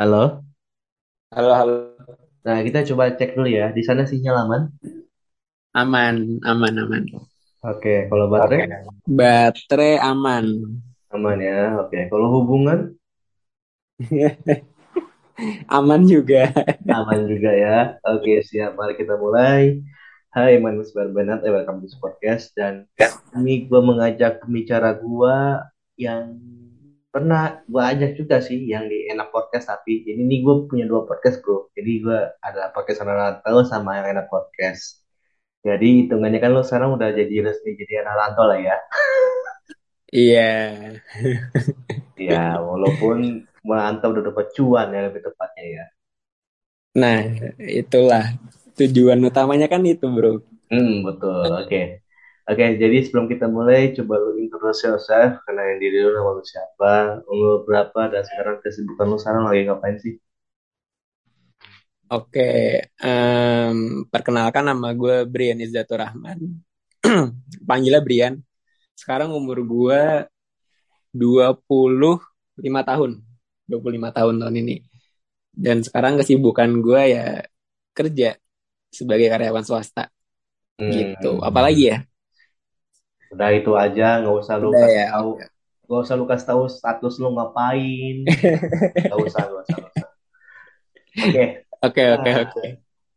Halo. Halo, halo. Nah, kita coba cek dulu ya. Di sana sinyal aman. Aman, aman, aman. Oke, kalau baterai Baterai aman. aman ya. Oke, kalau hubungan Aman juga. aman juga ya. Oke, siap. Mari kita mulai. Hai, Manus Barbenat. Eh, welcome to this podcast. Dan ini gue mengajak pembicara gue yang pernah gue ajak juga sih yang di Enak Podcast tapi jadi ini gue punya dua podcast bro jadi gue ada podcast Rantau sama yang Enak Podcast jadi hitungannya kan lo sekarang udah jadi resmi jadi anak rantau lah ya Iya. Ya, walaupun mantap udah dapat cuan ya lebih tepatnya ya. Nah, itulah tujuan utamanya kan itu, bro. Hmm, betul. Oke. Oke, jadi sebelum kita mulai, coba lu introduce yourself, kenalin diri lu, nama lu siapa, umur berapa, dan sekarang kesibukan lu sekarang lagi ngapain sih? Oke, em, perkenalkan nama gue Brian Izzatur Rahman. Panggilnya Brian. Sekarang umur gue dua puluh lima tahun. 25 tahun tahun ini. Dan sekarang kesibukan gue ya kerja sebagai karyawan swasta gitu. Hmm, Apalagi ya? Udah itu aja, nggak usah lu Udah kasih ya, tahu, oke. nggak usah lu kasih tahu status lu ngapain, nggak usah, nggak usah. Oke, Oke, oke, Nah, oke.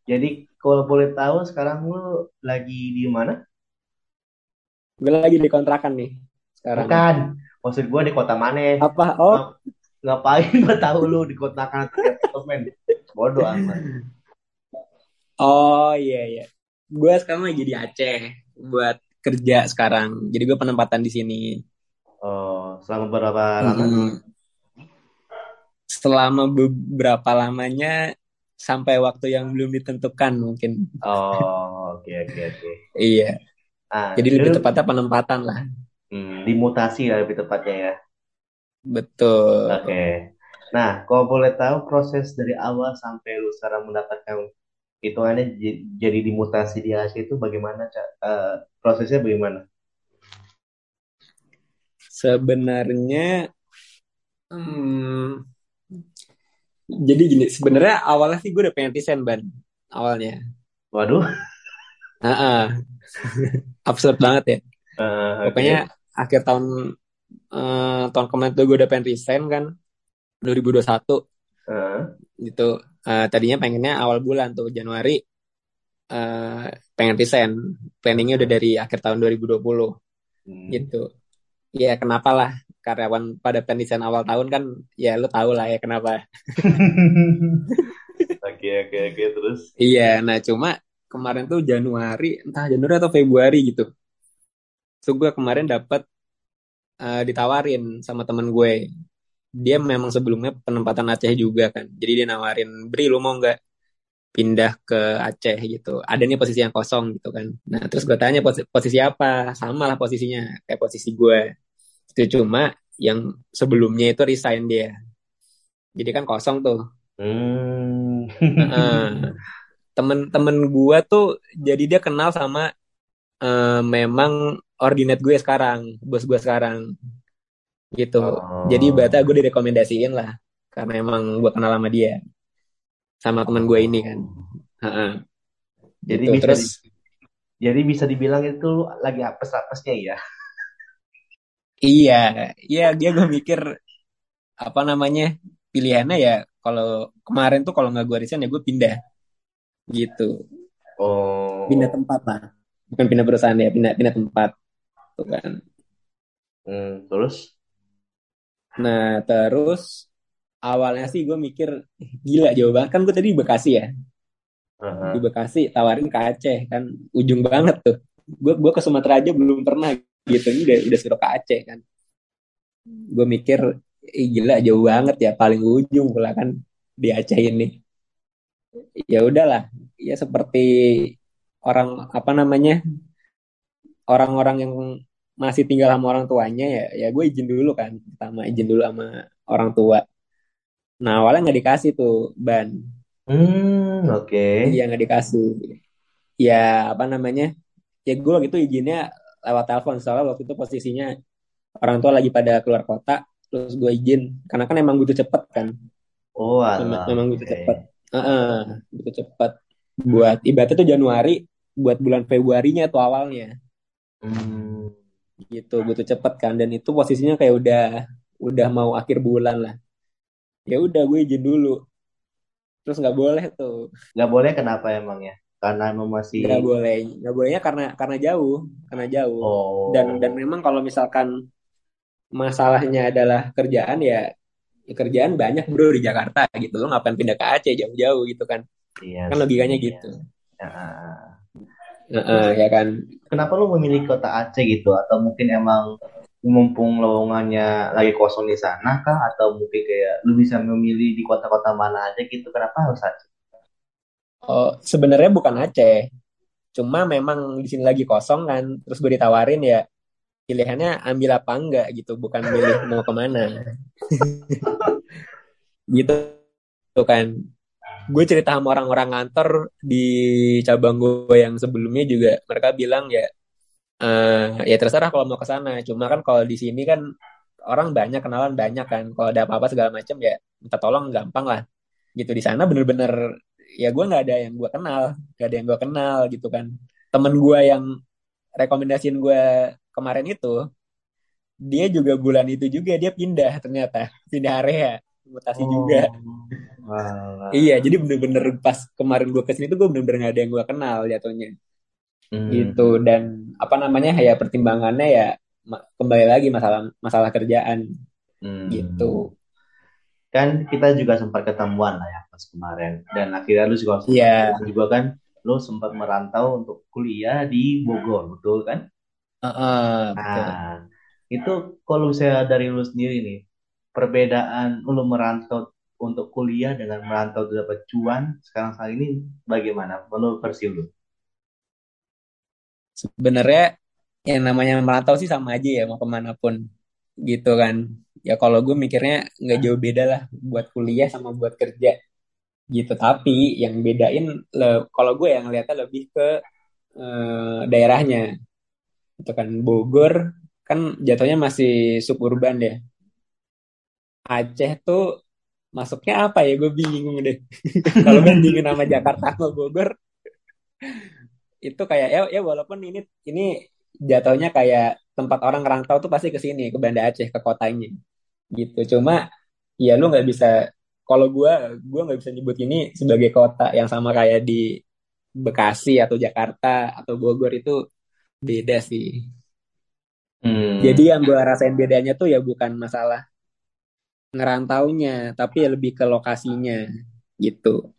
jadi kalau boleh tahu sekarang lu lagi di mana? Gue lagi di kontrakan nih sekarang. Bukan, maksud gue di kota mana? Apa? Oh, Ngap- ngapain gue tahu lu di kota kan di apartemen? Bodoh amat. oh iya iya. Gue sekarang lagi di Aceh buat kerja sekarang. Jadi gue penempatan di sini. Oh, selama berapa lama? Mm-mm. Selama beberapa lamanya sampai waktu yang belum ditentukan mungkin. Oh, oke oke oke. Iya. Ah, Jadi lebih itu tepatnya penempatan lah. hmm, dimutasi ya lebih tepatnya ya. Oke. Betul. Nah, kalau boleh tahu proses dari awal sampai lu sekarang mendapatkan hitungannya jadi dimutasi di Asia itu bagaimana? Eh, prosesnya bagaimana? Sebenarnya, hmm, jadi gini. Sebenarnya awalnya sih gue udah pengen resign ban awalnya. Waduh. Ah, absurd banget ya. Eh, Pokoknya akhir tahun eh, tahun kemarin tuh gue udah pengen resign kan 2021 Eh, gitu. Eh, tadinya pengennya awal bulan tuh Januari eh, pengen resign. Planningnya udah dari akhir tahun 2020 hmm. gitu. Ya kenapa lah karyawan pada pengen resign awal tahun kan ya lu tahu lah ya kenapa. Oke oke oke terus. Iya, nah cuma kemarin tuh Januari, entah Januari atau Februari gitu. Tuh gue kemarin dapat eh, ditawarin sama temen gue. Dia memang sebelumnya penempatan Aceh juga kan. Jadi dia nawarin, Bri lu mau nggak pindah ke Aceh gitu. Ada nih posisi yang kosong gitu kan. Nah terus gue tanya posi- posisi apa? Sama lah posisinya kayak posisi gue. Itu cuma yang sebelumnya itu resign dia. Jadi kan kosong tuh. Hmm. Heeh. Temen-temen gue tuh jadi dia kenal sama eh, memang ordinate gue sekarang, bos gue sekarang gitu. Jadi Oh, Bata gue direkomendasiin lah karena emang gue kenal sama dia, sama teman gue ini kan. Heeh, jadi gitu. bisa Terus di, jadi bisa dibilang itu lagi apes-apesnya ya. iya, iya dia gue mikir apa namanya pilihannya ya kalau kemarin tuh kalau nggak gue resign ya gue pindah gitu, pindah Oh, tempat lah, bukan pindah perusahaan ya, pindah pindah tempat tuh kan. hmm, terus? Nah terus awalnya sih gue mikir gila jauh banget kan gue tadi di Bekasi ya? Di Aha. Bekasi tawarin ke Aceh kan ujung banget tuh. Gue gue ke Sumatera aja belum pernah gitu ini udah udah suruh ke Aceh kan. Gue mikir gila jauh banget ya paling ujung pula kan di Aceh ini. Ya udahlah ya seperti orang apa namanya orang-orang yang masih tinggal sama orang tuanya ya ya gue izin dulu kan pertama izin dulu sama orang tua. Nah awalnya nggak dikasih tuh ban. Hmm, oke. iya nggak dikasih. Ya apa namanya ya gue waktu itu izinnya lewat telepon soalnya waktu itu posisinya orang tua lagi pada keluar kota terus gue izin. Karena kan emang butuh cepet kan. Oh, alah, memang butuh oke. cepat Heeh, butuh cepat buat ibaratnya tuh Januari buat bulan Februarinya tuh awalnya. Hmm, gitu butuh cepat kan. Dan itu posisinya kayak udah udah mau akhir bulan lah. Ya udah gue izin dulu. Terus nggak boleh tuh. Nggak boleh kenapa emangnya? Karena emang masih, nggak boleh. Nggak bolehnya karena karena jauh. Karena jauh. Dan dan oh, memang kalau misalkan masalahnya adalah kerjaan ya, ya kerjaan banyak bro di Jakarta gitu. Lo ngapain pindah ke Aceh jauh-jauh gitu kan? Iya kan logikanya Iya. gitu. Nah, Terus ya kan kenapa lu memilih kota Aceh gitu? Atau mungkin emang mumpung lowongannya lagi kosong di sana kah? Atau mungkin kayak lu bisa memilih di kota-kota mana aja gitu? Kenapa harus Aceh? oh sebenarnya bukan Aceh cuma memang di sini lagi kosong kan terus gue ditawarin ya pilihannya ambil apa enggak gitu bukan milih mau ke mana gitu kan gue cerita sama orang-orang kantor di cabang gue yang sebelumnya juga mereka bilang ya eh, ya terserah kalau mau ke sana. Cuma kan kalau di sini kan orang banyak kenalan banyak kan. Kalau ada apa-apa segala macam ya minta tolong gampang lah. Gitu di sana bener-bener ya gue nggak ada yang gue kenal nggak ada yang gue kenal gitu kan. Temen gue yang rekomendasiin gue kemarin itu dia juga bulan itu juga dia pindah ternyata pindah area mutasi juga. Oh, alah. iya jadi bener-bener pas kemarin gue ke sini tuh gue bener-bener gak ada yang gue kenal jatuhnya. Gitu Hmm, dan apa namanya ya pertimbangannya ya kembali lagi masalah masalah kerjaan. Gitu. Hmm. Kan kita juga sempat ketemuan lah ya pas kemarin. Dan akhirnya lu juga sempat iya. juga kan, lu sempat merantau untuk kuliah di Bogor, betul kan? Heeh, betul. Nah, itu kalau saya dari lu sendiri nih, perbedaan lu merantau untuk kuliah dengan merantau untuk dapat cuan sekarang saat ini bagaimana? Menurut versi lu? sebenarnya yang namanya merantau sih sama aja ya mau ke mana pun gitu kan ya kalau gue mikirnya nggak jauh beda lah buat kuliah sama buat kerja gitu tapi yang bedain kalau gue yang ngeliatnya lebih ke eh, daerahnya itu kan Bogor kan jatuhnya masih suburban deh Aceh tuh masuknya apa ya? Gue bingung deh. Kalau bandingin sama Jakarta sama Bogor itu kayak ya ya walaupun ini ini jatuhnya kayak tempat orang ngerantau tuh pasti ke sini ke Banda Aceh ke kotanya. Gitu. Cuma ya lu nggak bisa kalau gue gue nggak bisa nyebut ini sebagai kota yang sama kayak di Bekasi atau Jakarta atau Bogor itu beda sih. Jadi Hmm, yang gue rasain bedanya tuh ya bukan masalah ngerantaunya tapi ya lebih ke lokasinya gitu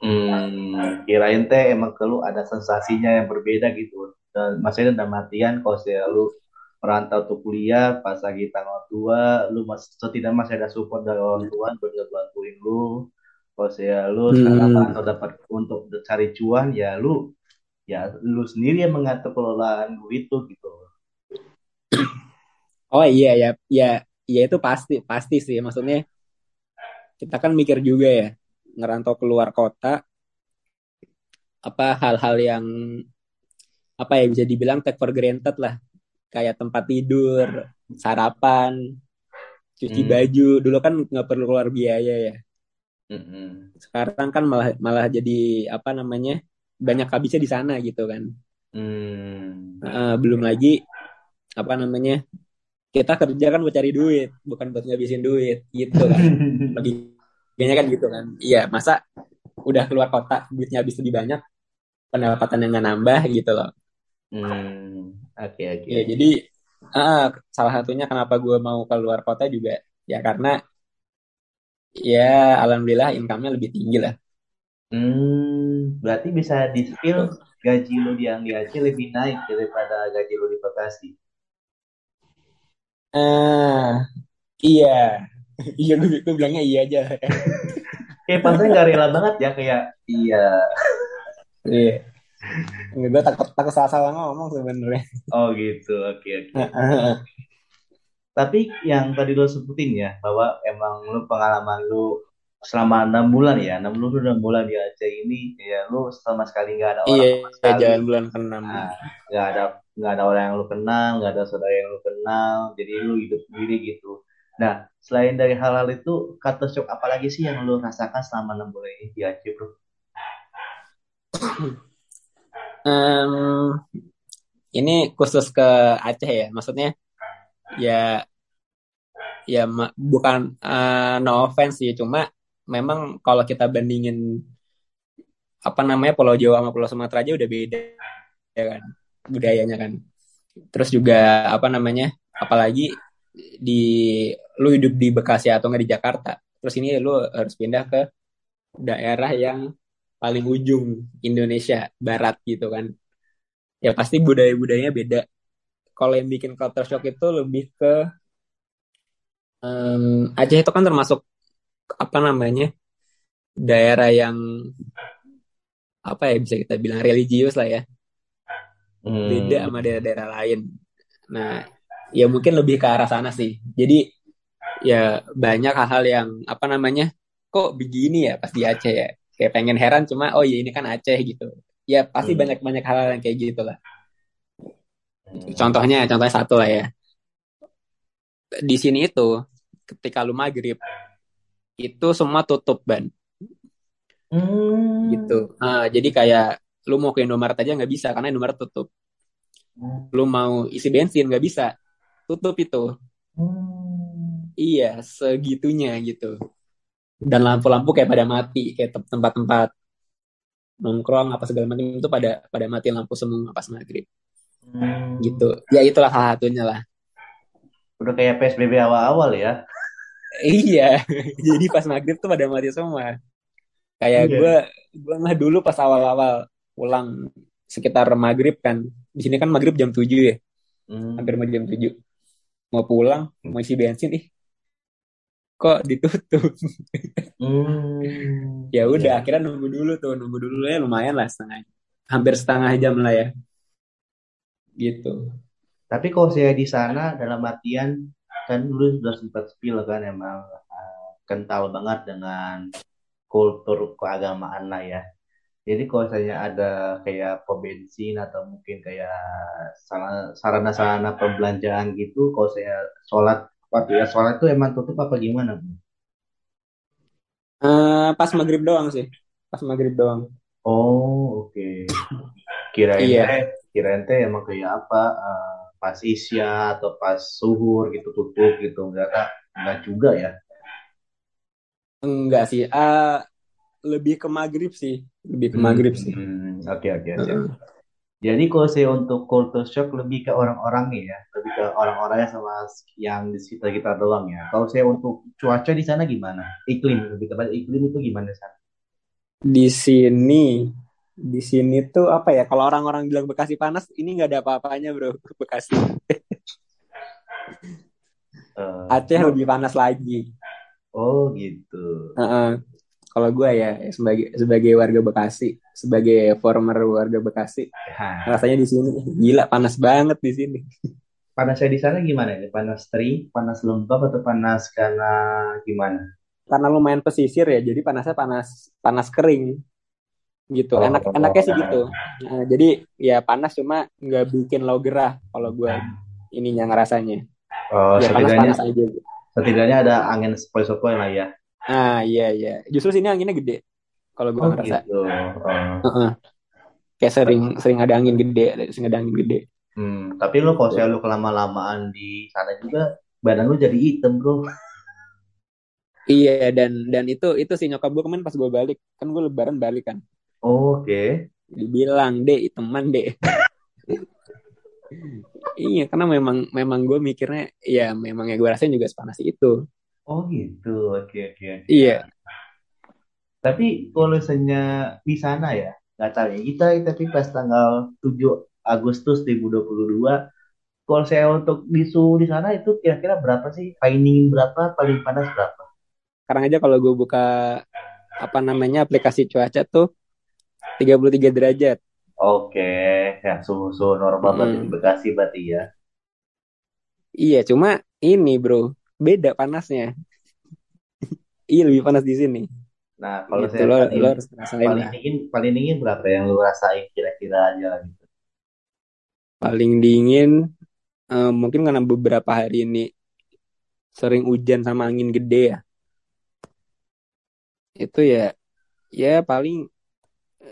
hmm, kirain teh emang kalau ada sensasinya yang berbeda gitu. Dan maksudnya dalam artian kalau saya lu merantau tuh kuliah pas lagi tanggal tua, lu masih setidaknya masih ada support dari orang tua buat ngebantuin lu. Kalau saya lu sekarang hmm. merantau dapat untuk cari cuan ya lu ya lu sendiri yang mengatur pengelolaan duit tuh gitu. oh iya ya ya ya itu pasti pasti sih. Maksudnya kita kan mikir juga ya ngerantau keluar kota apa hal-hal yang apa ya bisa dibilang take for granted lah. Kayak tempat tidur sarapan cuci Hmm, baju. Dulu kan nggak perlu keluar biaya ya. Hmm, sekarang kan malah malah jadi apa namanya banyak habisnya di sana gitu kan. Hmm, Eh, belum lagi apa namanya kita kerja kan buat cari duit bukan buat ngabisin duit gitu kan. Logikanya kan gitu kan. Iya masa udah keluar kota duitnya habis lebih banyak pendapatan yang nggak nambah gitu loh. Hmm, oke oke ya oke. jadi ah, salah satunya kenapa gue mau keluar kota juga ya karena ya alhamdulillah income-nya lebih tinggi lah. Hmm, berarti bisa di spill gaji lu di yang di Aceh lebih naik daripada gaji lu di Bekasi. Ah iya. Iya gue, gue bilangnya iya aja. Kayak pantasnya nggak rela banget ya kayak iya. iya. Gue takut takut salah-salah ngomong sebenarnya. Oh gitu, oke oke. Tapi yang tadi lu sebutin ya bahwa emang lu pengalaman lu selama enam bulan ya, enam lu enam bulan di Aceh ini ya lu sama sekali nggak ada orang iya sama sekali, jalan bulan ke-6 Ah, nggak ada nggak ada orang yang lu kenal, nggak ada saudara yang lu kenal, jadi lu hidup sendiri gitu. Nah, selain dari hal-hal itu, culture shock apa lagi sih yang lu rasakan selama enam bulan ini di Aceh, bro? Em, ini khusus ke Aceh ya, maksudnya ya ya bukan eh, no offense sih, cuma memang kalau kita bandingin apa namanya Pulau Jawa sama Pulau Sumatera aja udah beda ya kan budayanya kan. Terus juga apa namanya, apalagi di lu hidup di Bekasi atau nggak di Jakarta, terus ini lu harus pindah ke daerah yang paling ujung Indonesia Barat gitu kan. Ya pasti budaya-budayanya beda. Kalau yang bikin culture shock itu lebih ke em, Aceh itu kan termasuk apa namanya daerah yang apa ya bisa kita bilang religius lah ya, beda Hmm. sama daerah-daerah lain. Nah, ya mungkin lebih ke arah sana sih. Jadi ya banyak hal-hal yang apa namanya kok begini ya pas di Aceh ya. Kayak pengen heran cuma oh ya ini kan Aceh gitu. Ya pasti Hmm. banyak-banyak hal yang kayak gitu lah. Hmm. Contohnya, contohnya satu lah ya. Di sini itu ketika lu maghrib itu semua tutup ban Hmm. gitu. Ah, jadi kayak lu mau ke Indomaret aja nggak bisa karena Indomaret tutup. Lu mau isi bensin nggak bisa, tutup itu. Hmm. Iya, segitunya gitu. Dan lampu-lampu kayak pada mati, kayak tem- tempat-tempat nongkrong apa segala macam itu pada pada mati lampu semua pas maghrib Hmm. gitu. Ya itulah salah satunya lah. Udah kayak PSBB awal-awal ya. Iya, jadi pas maghrib tuh pada mati semua. Kayak gue, gue mah dulu pas awal-awal pulang sekitar maghrib kan. Di sini kan maghrib jam 7 ya, Hmm. hampir mau jam 7. Mau pulang, mau isi bensin, ih kok ditutup. Hmm. Ya udah, Iya. akhirnya nunggu dulu tuh, nunggu dulu ya lumayan lah setengah, hampir setengah jam lah ya, gitu. Tapi kalau saya di sana dalam artian kan dulu sudah sempat spill kan emang eh, kental banget dengan kultur keagamaan lah ya. Jadi kalau misalnya ada kayak pom bensin atau mungkin kayak sarana- sarana-sarana perbelanjaan gitu, kalau saya sholat waktu ya sholat itu emang tutup apa gimana? Bu? Eh, pas maghrib doang sih, pas maghrib doang. Oh oke. Kirain Iya, teh, kirain teh emang kayak apa? eh, pas isya atau pas suhur gitu tutup gitu enggak enggak juga ya. enggak sih. Ah, lebih ke maghrib sih, lebih ke maghrib sih. Hmm, oke oke oke. Jadi kalau saya untuk culture shock lebih ke orang-orangnya ya, lebih ke orang-orangnya sama yang di sekitar kita doang ya. Kalau saya untuk cuaca di sana gimana? Iklim lebih tepat iklim itu gimana sana? Di sini, di sini tuh apa ya? Kalau orang-orang bilang Bekasi panas, ini nggak ada apa-apanya bro, Bekasi. Eh, Aceh lebih panas lagi. oh gitu. Heeh. Kalau gue ya sebagai sebagai warga Bekasi, sebagai former warga Bekasi, Nah, rasanya di sini gila panas banget di sini. panasnya di sana gimana ya? Panas terik, panas lembab atau panas karena gimana? Karena lumayan pesisir ya, jadi panasnya panas panas kering gitu. Oh, Enak enaknya sih gitu. Nah, jadi ya panas cuma nggak bikin lo gerah kalau gue ininya ngerasanya. oh, Ya panas setidaknya panas aja. setidaknya ada angin sepoi-sepoi lah ya. Ah iya iya. Justru sini anginnya gede. Kalau gue Oh ngerasa. gitu. Oh. Heeh. Kayak sering sering ada angin gede, sering ada angin gede. Hmm, tapi lu kalau saya lu kelama-lamaan di sana juga badan lu jadi hitam bro. Iya dan dan itu itu sih nyokap gue kemarin pas gue balik kan gue lebaran balik kan Oke. dibilang dek teman dek iya karena memang memang gue mikirnya ya memang ya gue rasain juga sepanas itu Oh gitu. Oke oke oke. iya Tapi kalau misalnya di sana ya, nggak tahu ya kita tapi pas tanggal 7 Agustus 2022, kalau saya untuk di suhu di sana itu kira-kira berapa sih? Paling dingin berapa? Paling panas berapa? sekarang aja kalau gue buka apa namanya aplikasi cuaca tuh 33 derajat Oke, ya suhu-suhu normal berarti di. Bekasi berarti ya. iya cuma ini bro beda panasnya. Iya lebih panas di sini. Nah, kalau gitu saya lo paling lo harus ngerasain paling lah. dingin paling dingin berapa yang lu rasain kira-kira aja gitu. paling dingin eh, mungkin karena beberapa hari ini sering hujan sama angin gede ya. Itu ya ya paling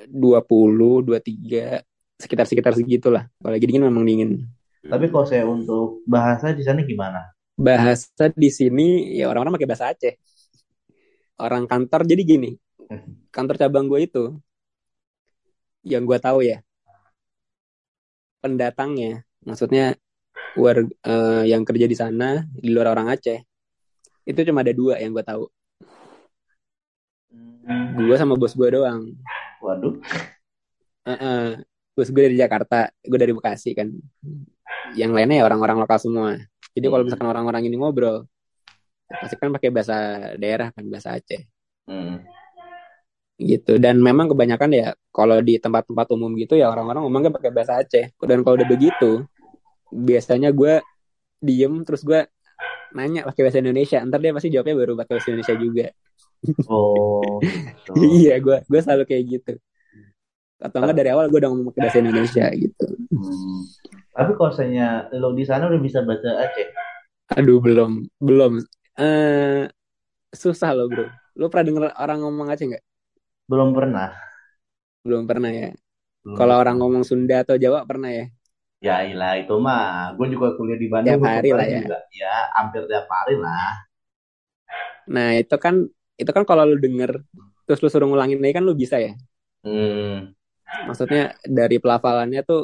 20 23 sekitar-sekitar segitulah. Apalagi dingin memang dingin. Tapi kalau saya untuk bahasa di sana gimana? Bahasa di sini ya orang-orang pakai bahasa Aceh. Orang kantor jadi gini. Kantor cabang gue itu yang gue tahu ya pendatangnya maksudnya war, eh, yang kerja di sana di luar orang Aceh itu cuma ada dua yang gue tahu. Gue sama bos gue doang. Waduh. Heeh. bos gue dari Jakarta gue dari Bekasi kan. Yang lainnya ya orang-orang lokal semua jadi kalau misalkan orang-orang ini ngobrol pasti kan pakai bahasa daerah kan bahasa Aceh. Hmm. gitu. Dan memang kebanyakan ya kalau di tempat-tempat umum gitu ya orang-orang ngomongnya pakai bahasa Aceh. Dan kalau udah begitu biasanya gue diem terus gue nanya pakai bahasa Indonesia. Ntar dia pasti jawabnya baru pakai bahasa Indonesia juga. Oh, gitu. iya gue gue selalu kayak gitu. Atau enggak dari awal gue udah ngomong pakai bahasa Indonesia gitu. Hmm. Tapi kalau misalnya lo di sana udah bisa bahasa Aceh, aduh belum belum. Eh susah loh bro. Lo pernah denger orang ngomong Aceh nggak? Belum pernah. belum pernah ya? Belum kalau orang ngomong Sunda atau Jawa pernah ya? Ya ilah itu mah, gue juga kuliah di Bandung, Tiap hari lah ya. juga, ya hampir tiap hari lah. nah itu kan itu kan kalau lu denger terus lu suruh ngulangin lagi kan lu bisa ya? Hmm. maksudnya dari pelafalannya tuh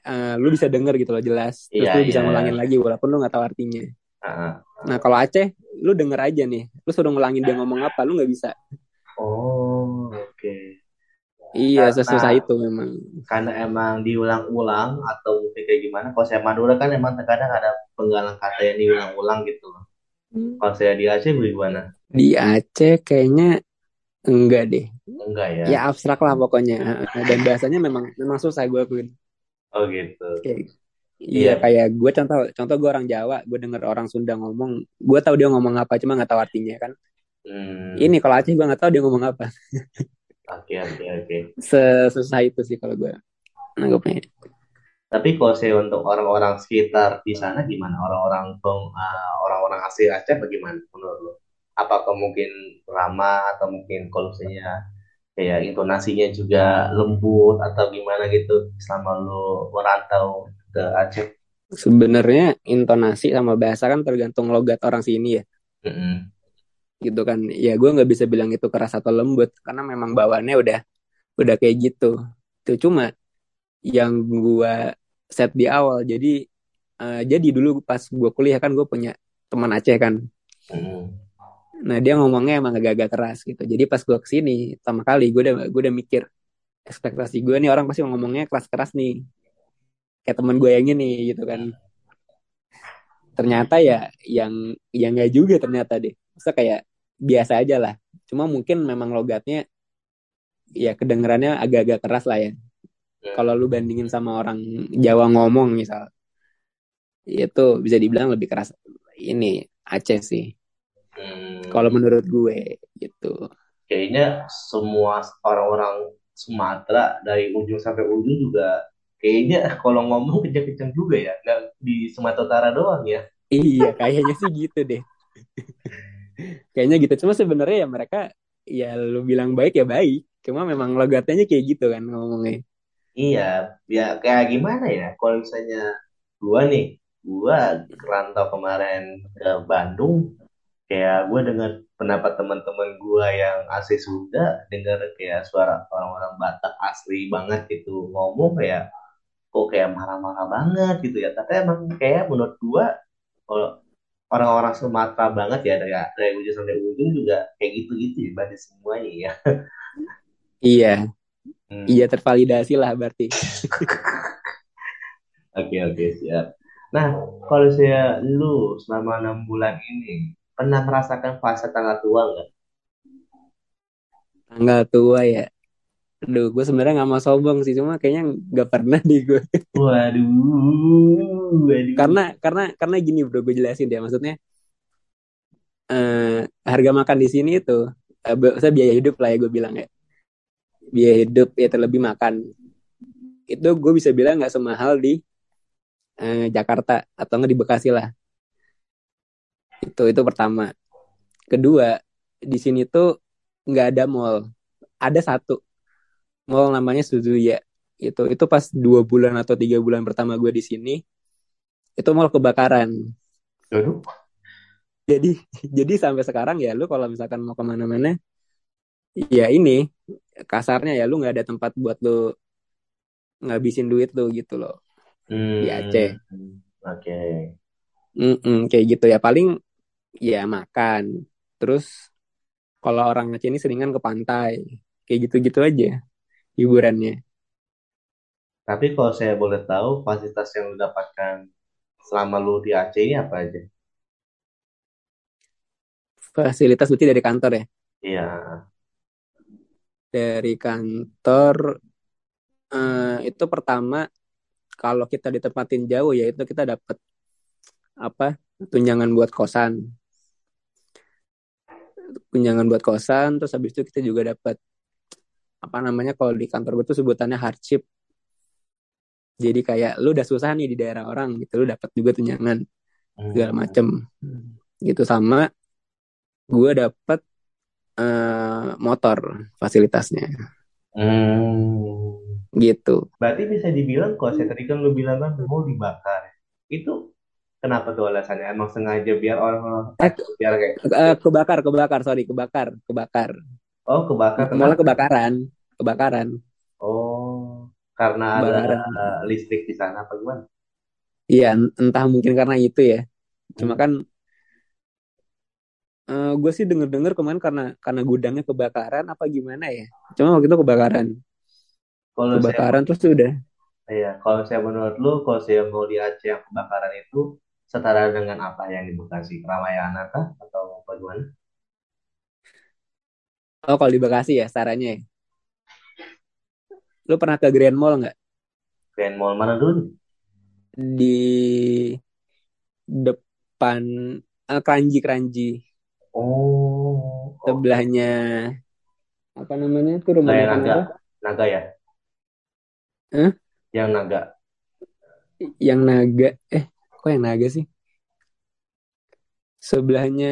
eh, lu bisa denger gitu loh jelas terus Iya, lu bisa iya. ngulangin lagi walaupun lu nggak tahu artinya Ah. nah kalau Aceh lu denger aja nih lu suruh ngulangin dia ngomong apa lu nggak bisa Oh, oke. iya Karena- sesusah itu memang Karena emang diulang-ulang atau mungkin kayak gimana? Kalau saya Madura kan emang terkadang ada penggalan kata yang diulang-ulang gitu loh. Kalau saya di Aceh gimana? di Aceh kayaknya enggak deh Enggak ya? ya abstrak lah pokoknya dan bahasanya memang memang susah gue akuin Oh gitu. kayak Iya. Iya kayak gue contoh contoh gue orang Jawa gue denger orang Sunda ngomong gue tahu dia ngomong apa cuma nggak tahu artinya kan Hmm. ini kalau Aceh gue nggak tahu dia ngomong apa Oke, oke, oke. sesusah itu sih kalau gue nanggapnya Tapi kalau saya untuk orang-orang sekitar di sana gimana? Orang-orang peng- ah, orang-orang asli Aceh bagaimana menurut lo? Apakah mungkin ramah atau mungkin kalau misalnya kayak intonasinya juga lembut atau gimana gitu selama lo merantau ke Aceh? sebenarnya intonasi sama bahasa kan tergantung logat orang sini ya Mm-mm. gitu kan ya gue nggak bisa bilang itu keras atau lembut karena memang bawaannya udah udah kayak gitu itu cuma yang gue set di awal jadi eh, jadi dulu pas gue kuliah kan gue punya teman Aceh kan Mm-mm. Nah dia ngomongnya emang agak-agak keras gitu. Jadi pas gue ke sini pertama kali gue udah gue udah mikir ekspektasi gue nih orang pasti ngomongnya keras-keras nih. Kayak temen gue yang ini gitu kan. Ternyata ya yang yang nggak juga ternyata deh. Masa kayak biasa aja lah. Cuma mungkin memang logatnya ya kedengerannya agak-agak keras lah ya. Kalau lu bandingin sama orang Jawa ngomong misal, itu bisa dibilang lebih keras. Ini Aceh sih. Hmm. Kalau menurut gue gitu. kayaknya semua orang-orang Sumatera dari ujung sampai ujung juga kayaknya kalau ngomong kenceng-kenceng juga ya nggak di Sumatera Utara doang ya Iya, kayaknya sih gitu deh. kayaknya gitu. Cuma sebenarnya ya mereka ya lu bilang baik ya baik. Cuma memang logatnya kayak gitu kan ngomongnya. iya ya kayak gimana ya kalau misalnya gua nih gua kerantau kemarin ke Bandung kayak gua dengar pendapat teman-teman gua yang asli Sunda dengar kayak suara orang-orang Batak asli banget gitu ngomong kayak kok kayak marah-marah banget gitu ya tapi emang kayak menurut kalau orang-orang Sumatera banget ya dari, dari ujung sampai ujung juga kayak gitu-gitu ya berarti semuanya ya Iya, Hmm. iya tervalidasi lah berarti. oke oke siap nah kalau saya lu selama enam bulan ini pernah merasakan fase tanggal tua nggak Tanggal tua ya. Aduh, gue sebenarnya nggak mau sombong sih, cuma kayaknya nggak pernah di gue. waduh waduh karena karena karena gini bro, gue jelasin ya. Maksudnya eh, harga makan di sini itu, eh, be- saya biaya hidup lah ya gue bilang ya. Biaya hidup ya terlebih makan. Itu gue bisa bilang nggak semahal di eh, Jakarta atau nggak di Bekasi lah. Itu itu pertama. Kedua, di sini tuh nggak ada mall. Ada satu mall namanya Suzuya. Itu itu pas dua bulan atau tiga bulan pertama gue di sini, itu mall kebakaran. Aduh. Jadi jadi sampai sekarang ya lu kalau misalkan mau ke mana-mana, ya ini kasarnya ya lu nggak ada tempat buat lu ngabisin duit lu gitu loh Hmm, di Aceh. Oke. Mm-mm, kayak gitu ya paling ya makan. Terus kalau orang Aceh ini seringan ke pantai. Kayak gitu-gitu aja hiburannya. Tapi kalau saya boleh tahu, fasilitas yang lu dapatkan selama lu di Aceh ini apa aja? Fasilitas berarti dari kantor ya. Iya. Dari kantor eh, itu pertama kalau kita ditempatin jauh ya itu kita dapat apa tunjangan buat kosan. Tunjangan buat kosan terus habis itu kita juga dapat apa namanya kalau di kantor gue tuh sebutannya hardship. Jadi kayak lu udah susah nih di daerah orang gitu lu dapat juga tunjangan segala Hmm. macem gitu sama gue dapat eh, motor fasilitasnya Hmm. gitu. Berarti bisa dibilang kalau saya tadi kan lu bilang kan mau dibakar. Itu kenapa tuh alasannya? Emang sengaja biar orang Eh, biar kayak eh, kebakar, kebakar, sorry, kebakar, kebakar. oh kebakar Malah kenapa? kebakaran, kebakaran, Oh, karena ada kebakaran. uh, listrik di sana apa gimana? Iya, entah mungkin karena itu ya. Cuma Hmm. kan eh, gue sih denger-denger kemarin karena karena gudangnya kebakaran apa gimana ya. Cuma waktu itu kebakaran, Kalau saya kebakaran terus udah. ya, kalau saya menurut lu, kalau saya mau di Aceh yang kebakaran itu setara dengan apa yang di Bekasi? Keramaian kah atau apa gimana? Oh, kalau di Bekasi ya sarannya ya. Lu pernah ke Grand Mall nggak? Grand Mall mana dulu? Di depan eh, Kranji Kranji Oh, oh, sebelahnya apa namanya tuh rumah kayak makan naga, apa? naga ya? Hah? Yang naga. Yang naga. Eh, kok yang naga sih? Sebelahnya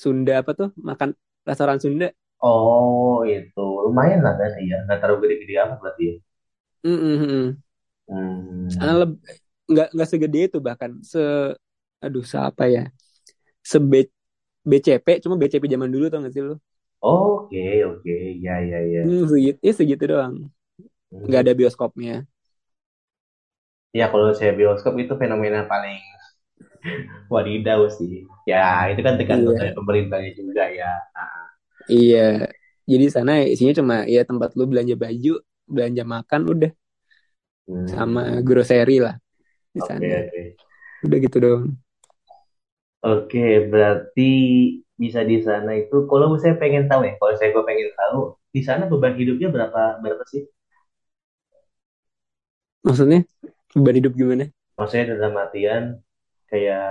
Sunda apa tuh? Makan restoran Sunda. Oh, itu lumayan lah berarti ya. Nggak terlalu gede-gede apa berarti ya? Mm-mm. Hmm. Leb- nggak nggak segede itu bahkan se aduh siapa ya se B- BCP cuma BCP zaman dulu tau gak sih lu Oke, oke, ya, ya, ya. hmm, segitu ya segitu doang nggak Hmm. ada bioskopnya Ya, kalau saya bioskop itu fenomena paling wadidaw sih. Ya, itu kan tergantung dari iya pemerintahnya juga ya. Ah, iya jadi sana isinya cuma ya tempat lu belanja baju belanja makan udah sama Hmm. grocery lah di sana oke. udah gitu doang Oke, berarti bisa di sana itu. Kalau saya pengen tahu ya, kalau saya gue pengen tahu, di sana beban hidupnya berapa berapa sih? maksudnya beban hidup gimana Maksudnya dalam artian kayak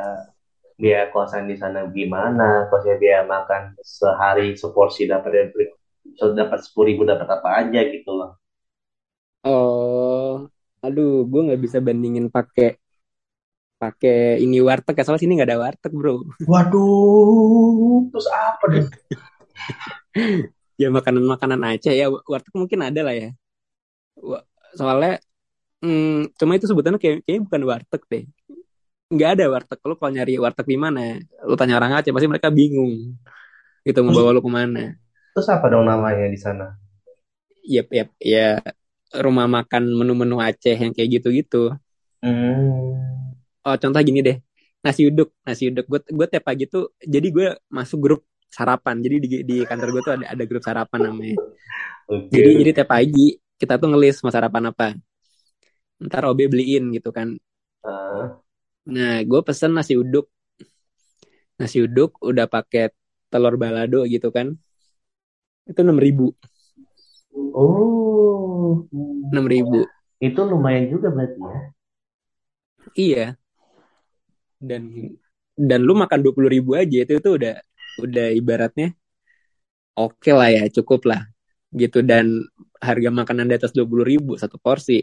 biaya kosan di sana gimana? Saya biaya makan sehari seporsi dapat dapat sepuluh ribu dapat apa aja gitu loh. oh aduh gue nggak bisa bandingin pakai pakai ini warteg ya soalnya sini nggak ada warteg bro Waduh, terus apa dong? ya makanan-makanan Aceh ya warteg mungkin ada lah ya soalnya hmm, cuma itu sebutannya kayak kayaknya bukan warteg deh. Nggak ada warteg. Lu kalau nyari warteg di mana lu tanya orang Aceh pasti mereka bingung. Gitu mau bawa lu ke mana. Terus apa dong namanya di sana? ya ya ya rumah makan menu-menu Aceh yang kayak gitu-gitu. Hmm. oh contoh gini deh. Nasi uduk. Nasi uduk. Gue gue tiap pagi tuh jadi gue masuk grup sarapan. Jadi di, di kantor gue tuh ada ada grup sarapan namanya. Oke. jadi jadi tiap pagi kita tuh ngelis mau sarapan apa ntar OB beliin gitu kan. Ah, nah gue pesen nasi uduk. Nasi uduk udah pakai telur balado gitu kan. Itu enam ribu. Oh, enam ribu. Itu lumayan juga berarti ya. iya. Dan dan lu makan dua puluh ribu aja itu itu udah udah ibaratnya oke lah ya cukup lah. Gitu dan harga makanan di atas dua puluh ribu satu porsi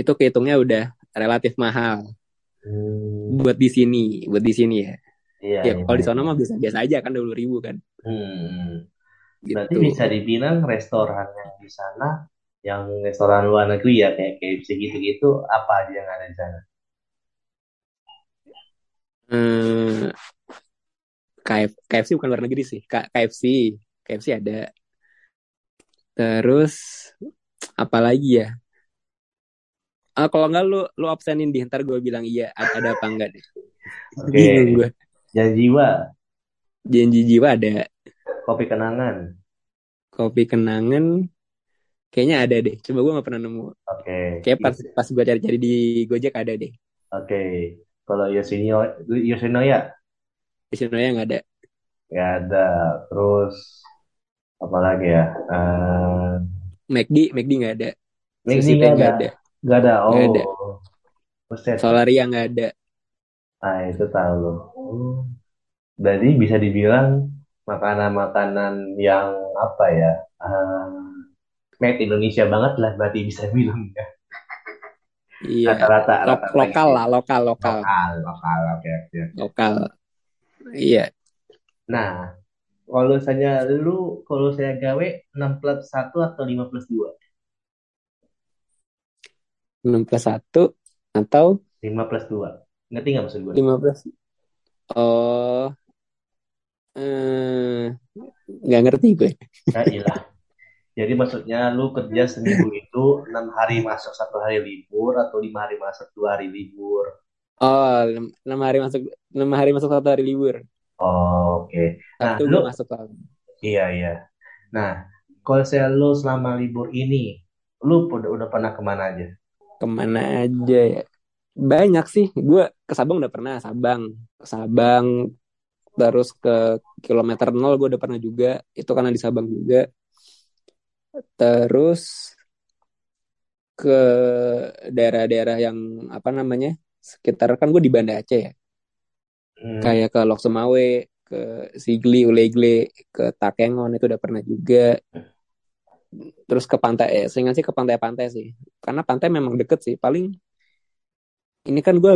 itu kehitungnya udah relatif mahal. Hmm, buat di sini buat di sini ya. Iya, ya iya, kalau di sana iya. mah biasa biasa aja kan dua ribu kan. Hmm, berarti gitu. bisa dibilang restoran yang di sana, yang restoran luar negeri ya kayak KFC gitu-gitu, apa aja yang ada di sana? eh, KF, KFC bukan luar negeri sih. K- KFC KFC ada. Terus apa lagi ya Ah, kalau nggak lu lu absenin di ntar gue bilang iya ada, apa enggak deh. Oke, gue Jangan jiwa, janji jiwa ada. Kopi kenangan. kopi kenangan kayaknya ada deh. Coba gue nggak pernah nemu. Oke, kayak pas Yes. pas gue cari-cari di Gojek ada deh. Oke. Kalau Yoshino, Yoshinoya? Sini nggak ada. Ya ada. Terus apa lagi ya? Eh, McD McD nggak ada. McD nggak ada, nggak ada nggak ada. nggak ada Oh, buset. Solaria nggak ada Nah itu tahu loh. Berarti bisa dibilang makanan-makanan yang apa ya? eh, made Indonesia banget lah. Berarti bisa bilang ya. iya Rata-rata, Lok, rata-rata lokal gitu. lah lokal lokal Lokal, lokal. Oke, oke, oke. lokal iya Nah, kalau misalnya lu, kalau saya gawe 6 plus 1 atau 5 plus 2? 6 plus 1 atau 5 plus 2. Ngerti nggak maksud gue? 15 oh eh, nggak ngerti gue Nah, ilah. Jadi maksudnya lu kerja seminggu itu 6 hari masuk, satu hari libur, atau 5 hari masuk, dua hari libur. oh enam hari masuk enam hari masuk satu hari libur Oh, oke. Nah, Sabtu lu, masuk lah iya, iya. Nah, kalau saya lu selama libur ini, lu udah, udah pernah ke mana aja? Ke mana aja ya. Banyak sih. Gue ke Sabang udah pernah Sabang ke Sabang terus ke kilometer nol gue udah pernah juga. Itu karena di Sabang juga. Terus ke daerah-daerah yang apa namanya sekitar kan gue di Banda Aceh ya. Hmm, kayak ke Lok Sumawe ke Sigli Ulegle ke Takengon itu udah pernah juga terus ke pantai eh seingat sih ke pantai-pantai sih. Karena pantai memang deket sih. Paling ini kan gue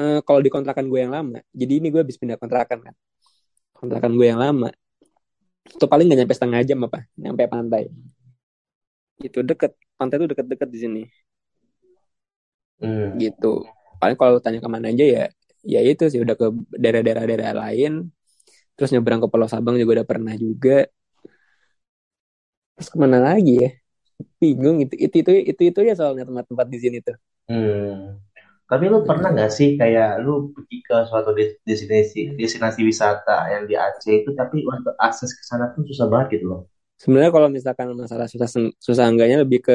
eh, kalau di kontrakan gue yang lama jadi ini gue habis pindah kontrakan kan. Kontrakan gue yang lama. Itu paling gak nyampe setengah jam apa nyampe pantai. Itu deket pantai itu deket-deket di sini. Hmm. gitu. Paling kalau tanya ke mana aja ya ya itu sih udah ke daerah-daerah daerah lain. Terus nyebrang ke Pulau Sabang juga udah pernah juga terus ke mana lagi ya bingung itu itu itu itu itu ya soalnya tempat-tempat di sini tuh Hmm. Tapi lu pernah nggak sih kayak lu pergi ke suatu des- destinasi destinasi wisata yang di Aceh itu tapi untuk akses ke sana tuh susah banget gitu loh. sebenarnya kalau misalkan masalah susah susah enggaknya lebih ke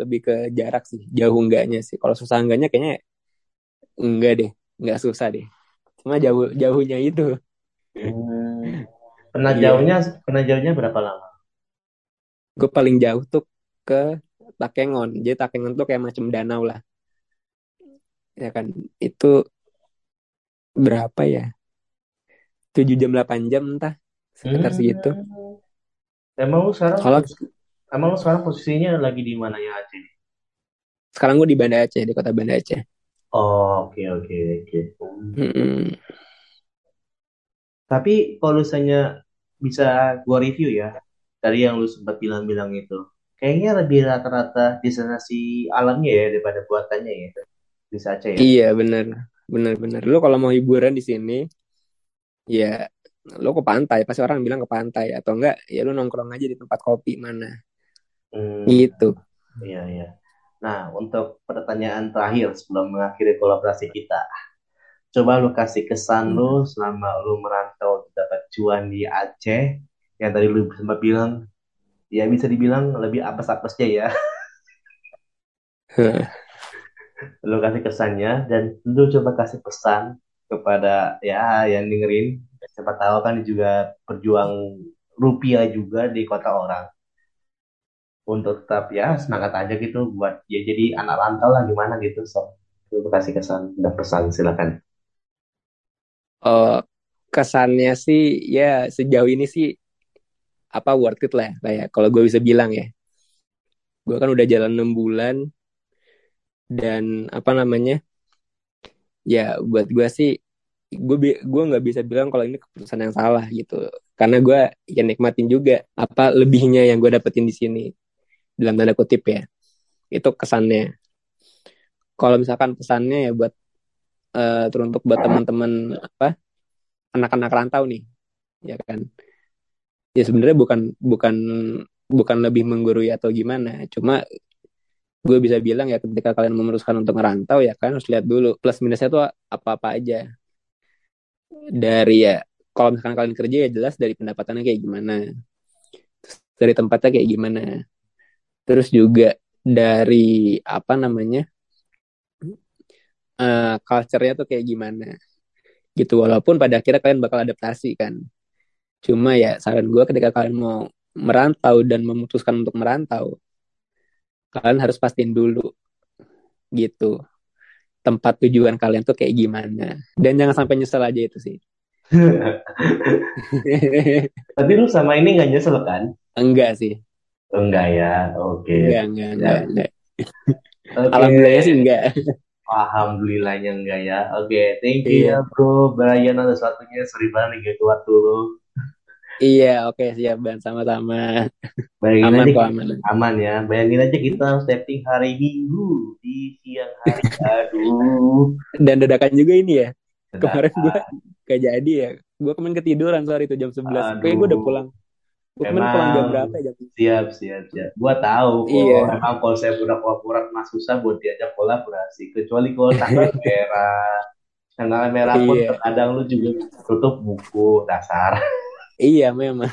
lebih ke jarak sih jauh enggaknya sih kalau susah enggaknya kayaknya enggak deh enggak susah deh cuma jauh jauhnya itu Hmm. Pernah iya jauhnya pernah jauhnya berapa lama? Gue paling jauh tuh ke Takengon jadi Takengon tuh kayak macam danau lah ya kan itu berapa ya 7 jam 8 jam entah sekitar segitu Hmm. Emang lu sekarang kalau emang lu sekarang posisinya lagi di mana ya Aceh? sekarang gue di Banda Aceh di kota Banda Aceh Oh, oke oke oke. Hmm. Mm-mm. Tapi kalau misalnya bisa gua review ya dari yang lu sempat bilang-bilang itu, kayaknya lebih rata-rata destinasi alamnya ya daripada buatannya ya. Bisa Aceh ya. iya bener. Bener lu kalau mau hiburan di sini ya lu ke pantai. Pasti orang bilang ke pantai. Atau enggak ya lu nongkrong aja di tempat kopi mana. Hmm, gitu. Iya iya. Nah, untuk pertanyaan terakhir sebelum mengakhiri kolaborasi kita, coba lu kasih kesan lu selama lu merantau dapat cuan di Aceh, yang tadi lu sempat bilang, ya bisa dibilang lebih apes-apesnya ya. Lu kasih kesannya dan lu coba kasih pesan kepada ya yang dengerin. Siapa tahu kan juga berjuang rupiah juga di kota orang untuk tetap ya semangat aja gitu buat ya jadi anak rantau lah gimana gitu so lu kasih kesan dan pesan silakan Oh, kesannya sih ya sejauh ini sih apa worth it lah. Ya, kayak kalau gue bisa bilang ya. Gue kan udah jalan enam bulan. Dan apa namanya? Ya buat gue sih gue gue nggak bisa bilang kalau ini keputusan yang salah gitu. Karena gue ya nikmatin juga apa lebihnya yang gue dapetin di sini. Dalam tanda kutip ya. Itu kesannya. Kalau misalkan pesannya ya buat uh, teruntuk buat teman-teman apa anak-anak rantau nih. Ya kan ya sebenarnya bukan bukan bukan lebih menggurui atau gimana. Cuma gue bisa bilang ya ketika kalian memutuskan untuk merantau ya kalian harus lihat dulu plus minusnya tuh apa-apa aja. Dari ya kalau misalkan kalian kerja ya jelas dari pendapatannya kayak gimana. Dari tempatnya kayak gimana. Terus juga dari apa namanya uh, culture-nya tuh kayak gimana. Gitu walaupun pada akhirnya kalian bakal adaptasi kan cuma ya saran gue ketika kalian mau merantau dan memutuskan untuk merantau kalian harus pastiin dulu gitu tempat tujuan kalian tuh kayak gimana. Dan jangan sampai nyesel aja itu sih. Tapi lu sama ini nggak nyesel kan? Enggak sih. Enggak ya? Oke. Okay. enggak enggak enggak, enggak. Okay. alhamdulillah sih enggak. Alhamdulillahnya enggak ya. Oke okay, thank you iya. ya bro. Brian atas waktunya sering banget gitu waktu lu Iya, oke okay, siap Ban sama-sama. Bayangin aman, aja aman. aman ya. Bayangin aja kita setting hari Minggu di siang hari. Aduh. Dan dadakan juga ini ya. Dadakan. Kemarin gue gak jadi ya. Gue kemarin ketiduran sorry itu jam 11. Kayak gue udah pulang. Gue kemarin pulang jam berapa ya? Siap, siap, siap. Gue tahu iya. emang kalau saya udah kolaborasi mas susah buat diajak kolaborasi. Kecuali kalau tanggal merah. Tanggal merah pun iya. terkadang lu juga tutup buku dasar. Iya memang.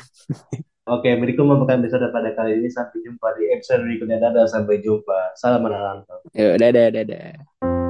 Oke, berikut merupakan episode pada kali ini. Sampai jumpa di episode berikutnya. Dadah, sampai jumpa. Salam anak Yuk, dadah, dadah.